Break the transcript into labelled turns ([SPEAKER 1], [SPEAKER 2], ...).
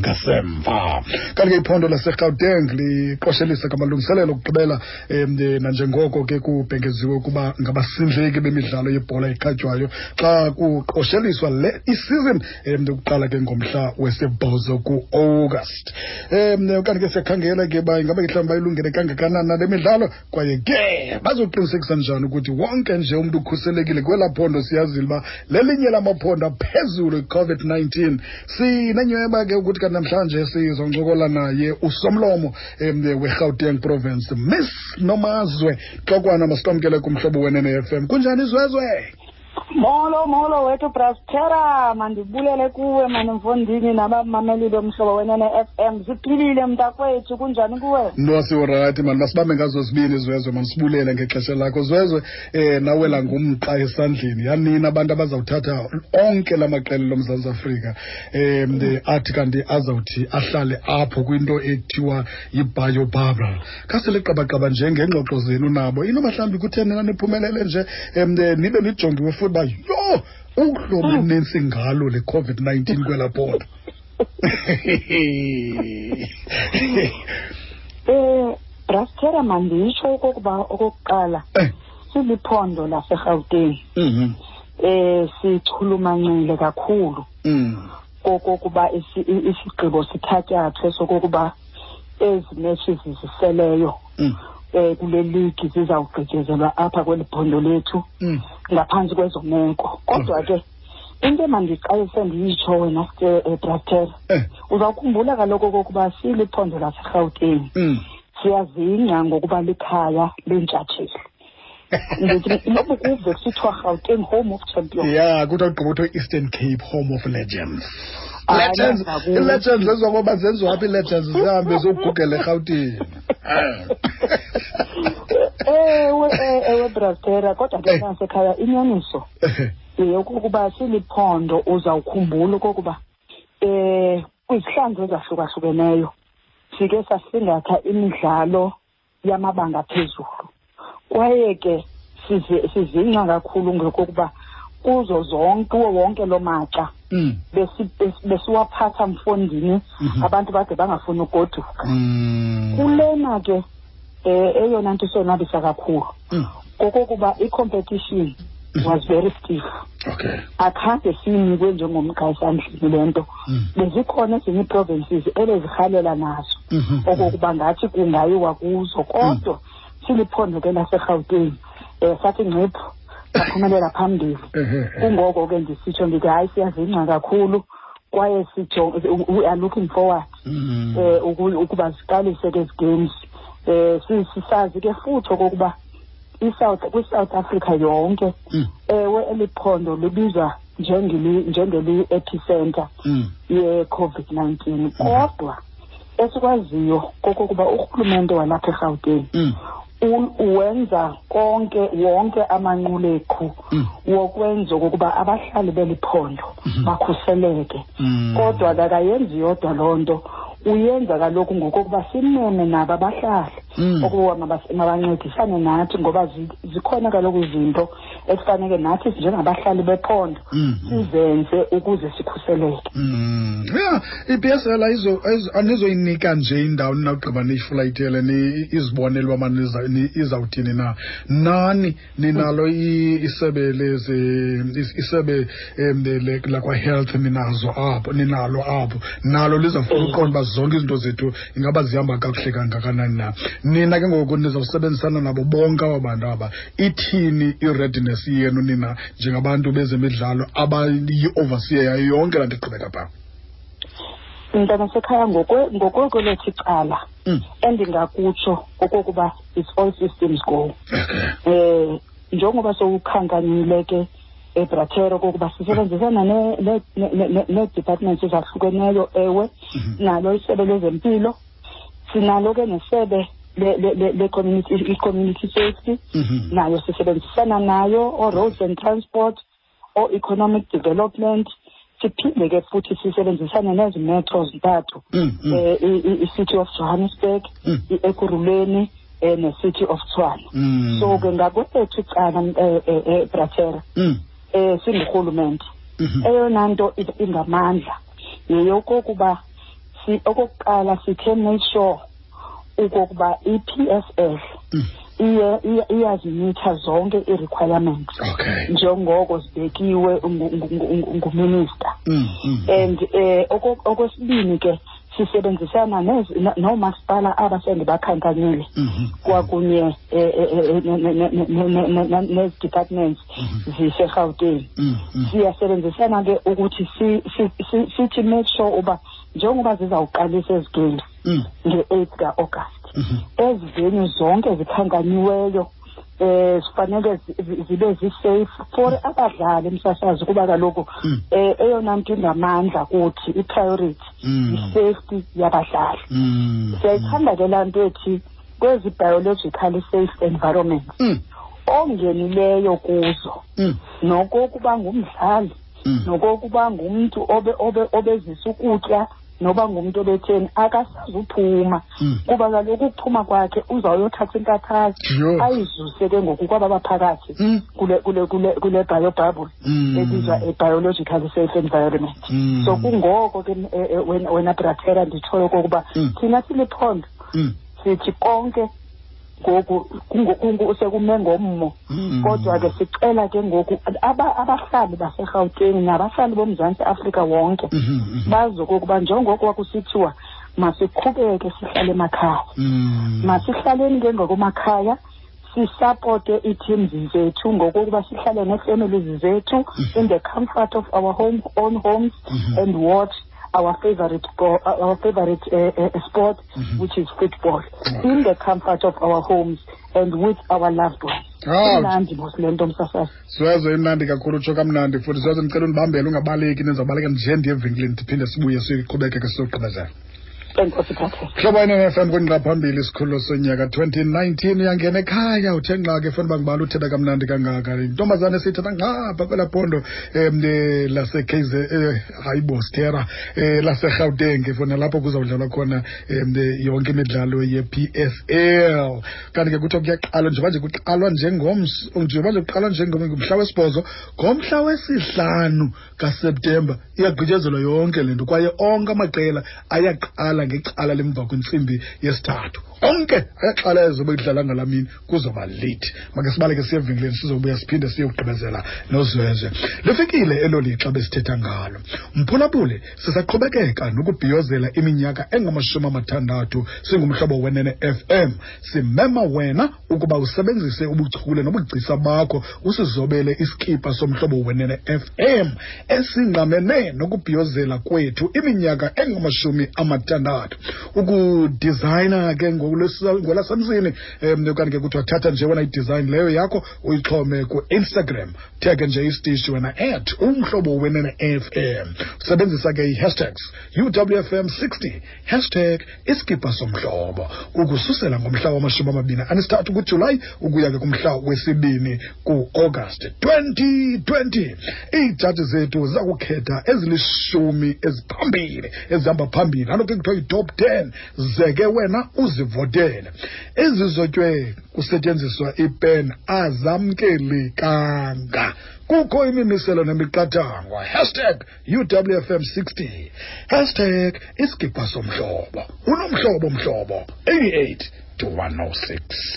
[SPEAKER 1] ngasemva. Kanti ke iphondo laserhawuteng liqoshelisa ngamalungiselelo okugqibela um nanjengoko ke kubhengeziwe ukuba ngabasindleki bemidlalo yebhola ekhatywayo xa kuqosheliswa le isizin um ukuqala ke ngomhla wesibhozo ku-august. Um kanti ke siyakhangela ke uba ingaba mhlawumbi bayilungele kangakanani nale midlalo kwaye ke bazoqinisekisa njani ukuthi wonke nje umntu ukhuselekile kwelaa phondo siyazile uba lelinye lamaphondo aphezulu i-covid-19 sinenyweba ke ukuthi namhlanje sizoncokola naye usomlomo um werhawuteng province. Miss nomazwe xokwana masitomkele kumhlobo wenene-fm kunjani izwezwe
[SPEAKER 2] molo molo wethu brastera mandibulele kuwe manemfondini nabamameli bomhlobo wenene f m. Ziphilile mntakwethu kunjani kuwe?
[SPEAKER 1] Nosiwurayithi mani masibambe ngazo zibini zwezwe mandisibulele ngexesha lakho. Zwezwe um nawela ngumqa esandleni yanini abantu abazawuthatha onke la maqela lomzantsi afrika um athi kanti azawuthi ahlale apho kwinto ethiwa yibhayobhabra khasele qabaqaba nje ngengxoxo zenu nabo inoba mhlawumbi kutheni naniphumelele nje um nibe nijongiwe futhi uba yho uhlobo enensi ngalo le covid-19 kwelaa phondo
[SPEAKER 2] um brastera manditsho okokuba okokuqala
[SPEAKER 1] Eh,
[SPEAKER 2] siliphondo laserhawuteng
[SPEAKER 1] mhm,
[SPEAKER 2] um sichulumancile kakhulu.
[SPEAKER 1] Mm,
[SPEAKER 2] kokokuba i- isigqibo sithatyathwe sokokuba ezi matches ziseleyo.
[SPEAKER 1] Mm,
[SPEAKER 2] um kule ligi zizawugqityezelwa apha kweli phondo lethu
[SPEAKER 1] mm.
[SPEAKER 2] ngaphantsi kwezo meko kodwa ke into emandiqalise ndiyitsho wena um brastera
[SPEAKER 1] Eh,
[SPEAKER 2] uzawukhumbula kaloku okokuba siliphondo laserhawuteng
[SPEAKER 1] mm.
[SPEAKER 2] siyazingca ngokuba likhaya lentshatsheli ndithi noba ukuve kusithiwa rhawuteng home of champions.
[SPEAKER 1] Ya kuthiwa gqiba kuthiwa eastern cape home of legends.
[SPEAKER 2] Hayi,
[SPEAKER 1] legends.
[SPEAKER 2] ngakubo.
[SPEAKER 1] i-legends zenziwa ngoba zenziwa apha ii-legends zihambe ziyogugela erhawutini
[SPEAKER 2] ewe ewe brastera kodwa ke
[SPEAKER 1] Eh.
[SPEAKER 2] nasekhaya inyaniso. Yeyokokuba siliphondo uzawukhumbula okokuba um kwizihlandlo ezahlukahlukeneyo sike sasingatha imidlalo yamabanga aphezulu. Kwaye ke sizi- sizingca kakhulu ngokokuba kuzo zonke kuwo wonke loo maxa
[SPEAKER 1] Mm,
[SPEAKER 2] besi- besi- besiwaphatha mfondini
[SPEAKER 1] Mhm.
[SPEAKER 2] abantu bade bangafuni ugoduka.
[SPEAKER 1] Mm,
[SPEAKER 2] kulena ke um eyona nto isonwabisa kakhulu.
[SPEAKER 1] Mm.
[SPEAKER 2] kokokuba i-competition was very stiff.
[SPEAKER 1] Okay.
[SPEAKER 2] Akhange siyinikwe njengomqa esandleni le nto.
[SPEAKER 1] Mm.
[SPEAKER 2] bezikhona ezinye ii-provinces ebezirhalela nazo.
[SPEAKER 1] Mhm.
[SPEAKER 2] okokuba ngathi kungayiwa kuzo kodwa siliphondo ke laserhawuteng um sathi nciphu saphumelela phambili
[SPEAKER 1] Ehe,
[SPEAKER 2] kungoko ke ndisitsho ndithi hayi siyazingca kakhulu kwaye sijo- we are looking forward
[SPEAKER 1] Mm.
[SPEAKER 2] eh uku- ukuba ziqalise ke ezi games eh si- sisazi ke futhi okokuba i-south kwi-south africa yonke
[SPEAKER 1] Mm.
[SPEAKER 2] ewe eliphondo libizwa njengeli njengeli epicenter
[SPEAKER 1] Mm.
[SPEAKER 2] ye-covid-19 kodwa esikwaziyo kokokuba urhulumente walapha erhawuteni
[SPEAKER 1] Mm.
[SPEAKER 2] u- uwenza konke wonke amanqulethu
[SPEAKER 1] Mm.
[SPEAKER 2] wokwenza okokuba abahlali beliphondo
[SPEAKER 1] Mhm.
[SPEAKER 2] bakhuseleke
[SPEAKER 1] Mm.
[SPEAKER 2] kodwa kakayenzi yodwa loo nto uyenza kaloku ngokokuba simeme nabo abahlali
[SPEAKER 1] Mm.
[SPEAKER 2] okuba mabancedisane nathi ngoba zi- zikhona kaloku izinto ekufaneke nathi njengabahlali bephondo
[SPEAKER 1] Mm.
[SPEAKER 2] sizenze ukuze sikhuseleke.
[SPEAKER 1] Mm. ya i-psl anizoyinika nje indawo ninawugqiba niyifulayithele ni- izibonele uba mani iza- ni- izawuthini na. Nani ninalo i- isebe isebe lakwahealth ninazo apho ninalo apho nalo lizawufuna uqonda uba zonke izinto zethu ingaba zihamba kakuhle kangakanani na. Nina ke ngoku nizawusebenzisana nabo bonke aba bantu aba. Ithini i-readiness yenu nina njengabantu bezemidlalo abayi-overseer yayo yonke laa nto iqhubeka phaa
[SPEAKER 2] mntanasekhaya ngokwe- ngokwelethu icala
[SPEAKER 1] Mm.
[SPEAKER 2] endingakutsho okokuba it's all systems go eh njengoba sowukhankanyile ke ebratero kokuba sisebenzisana ne- ne- ne- ne- nee-departments ezahlukeneyo ewe
[SPEAKER 1] Mhm.
[SPEAKER 2] nalo isebe lezempilo sinalo ke nesebe le-community i-community safety. Nayo sisebenzisana nayo o-roads and transport o-economic development. Siphinde ke futhi sisebenzisane nezi metro zintathu
[SPEAKER 1] Mm, mm,
[SPEAKER 2] eh, i-city of johannesburg
[SPEAKER 1] Mm.
[SPEAKER 2] i-ekuruleni um ne-city of tshwane. So ke ngakwethu icala um bratera um singurhulumente.
[SPEAKER 1] Mhm.
[SPEAKER 2] eyona nto ingamandla yeyokokuba okokuqala sithe make sure okokuba i-PSF
[SPEAKER 1] mm.
[SPEAKER 2] iye iyazimitha zonke
[SPEAKER 1] i-requirements
[SPEAKER 2] njengoko zibekiwe nguminister.
[SPEAKER 1] Mm, mm,
[SPEAKER 2] And um okwesibini ke sisebenzisana noomasipala
[SPEAKER 1] abasendibakhankanyile
[SPEAKER 2] kwakunye nezi-departments ziserhawuteni siyasebenzisana ke ukuthi sithi make sure uba njengoba zizawuqalisa ezi games
[SPEAKER 1] Mm.
[SPEAKER 2] nge-8 ka-August. Mm-hmm. Eziveni zonke zikhanganiweyo eh sifanele zibe zisafe for mm. abadlali emsasazi kuba kaloku
[SPEAKER 1] mm.
[SPEAKER 2] eh eyona nto ingamandla kuthi i-priority i-safety yabadlali. Siyayithanda ke laa nto ethi kwezi biologically safe environments ongenileyo kuzo nokokuba ngumdlali nokokuba ngumntu obezisa ukutya obe, obe noba ngumntu obetheni akasazuphuma
[SPEAKER 1] Mm.
[SPEAKER 2] kuba kaloku ukuphuma kwakhe uzawuyothatha inkathalo
[SPEAKER 1] Yho.
[SPEAKER 2] ayizuse ke ngoku kwaba baphakathi
[SPEAKER 1] Mm.
[SPEAKER 2] kule kule kule kule biobubble
[SPEAKER 1] Mm.
[SPEAKER 2] ebizwa a biologically safe environment so kungoko ke eh, eh, wena bratera nditshoyo kokuba thina siliphondo sithi konke ngoku kungo- kungo- sekume ngommo
[SPEAKER 1] Mm.
[SPEAKER 2] kodwa ke sicela ke ngoku aba- abahlali baserhawuteni nabahlali bomzantsi afrika wonke
[SPEAKER 1] Mhm, mhm.
[SPEAKER 2] bazi okokuba njengoko kwakusithiwa masiqhubeke sihlale emakhaya
[SPEAKER 1] Mm.
[SPEAKER 2] masihlaleni ke ngokumakhaya sisapote ii-teams zethu ngokokuba sihlale nee-families zethu in the comfort of our home, own homes
[SPEAKER 1] Mhm.
[SPEAKER 2] and watch our favorite sport, our favorite uh, uh, sport which is football. Okay. in the comfort of our homes and with our loved ones. Imnandi mos le nto msasazi
[SPEAKER 1] siwezo imnandi kakhulu utsho kamnandi futhi siwezo ndicela undibambele ungabaleki nizawubaleka nje ndiye evenkileni ndiphinde sibuye siqhubekeke siyogqibezela
[SPEAKER 2] enkosi thathe
[SPEAKER 1] mhlobo wene-fm kwindqa phambili isikhululo sonyaka 2019 uyangena ekhaya uthe nqa ke funa uba ngibala uthetha kamnandi kangaka. Intombazane siyithetha ngapha kwela phondo um lase-kz eh, hayi bo um laserhawuteng fona lapho kuzawudlalwa khona um yonke imidlalo ye-psl kanti ke kuthiwa kuyaqalwa njengoba nje kuqalwa njengoba nje kuqalwa njengomhla wesibhozo ngomhla wesihlanu kaseptemba iyagqityezelwa yonke le nto kwaye onke amaqela ayaqala ngecala lemva kwentsimbi yesithathu. Onke ayaqala ezobe kudlala ngalaa mini kuzoba late. Make sibaleke siye evenkileni sizobuya siphinde siyokugqibezela nozwezwe. Lifikile elo lixa besithetha ngalo. Mphulaphule sisaqhubekeka nokubhiyozela iminyaka engamashumi amathandathu singumhlobo wenene fm simema wena ukuba usebenzise ubuchule nobugcisa bakho usizobele iskipa somhlobo wenene fm esingqamene nokubhiyozela kwethu iminyaka engamashumi amathandathu ukudizayina ke ngolasemzini um okanti ke kuthiwa thatha nje wena idesign leyo yakho uyixhome ku-instagram. Theke nje istishi wena at umhlobo wenene fm sebenzisa ke i-hashtags uwfm 60 hashtag iskipa somhlobo. Ukususela ngomhla wamashumi amabini anesithathu kujulayi ukuya ke kumhla wesibini ku-august 2020 iijaji zethu ziza kukhetha ezilishumi eziphambili ezihamba phambili. Laa ke kuthiwa yi-top 10 zeke wena uzivotele ezizotywe kusetyenziswa ipen azamkelekanga. Kukho imimiselo nemiqathango. Hashtag uwfm 60 hashtag isigibha somhlobo. Unomhlobo mhlobo. 88 to 106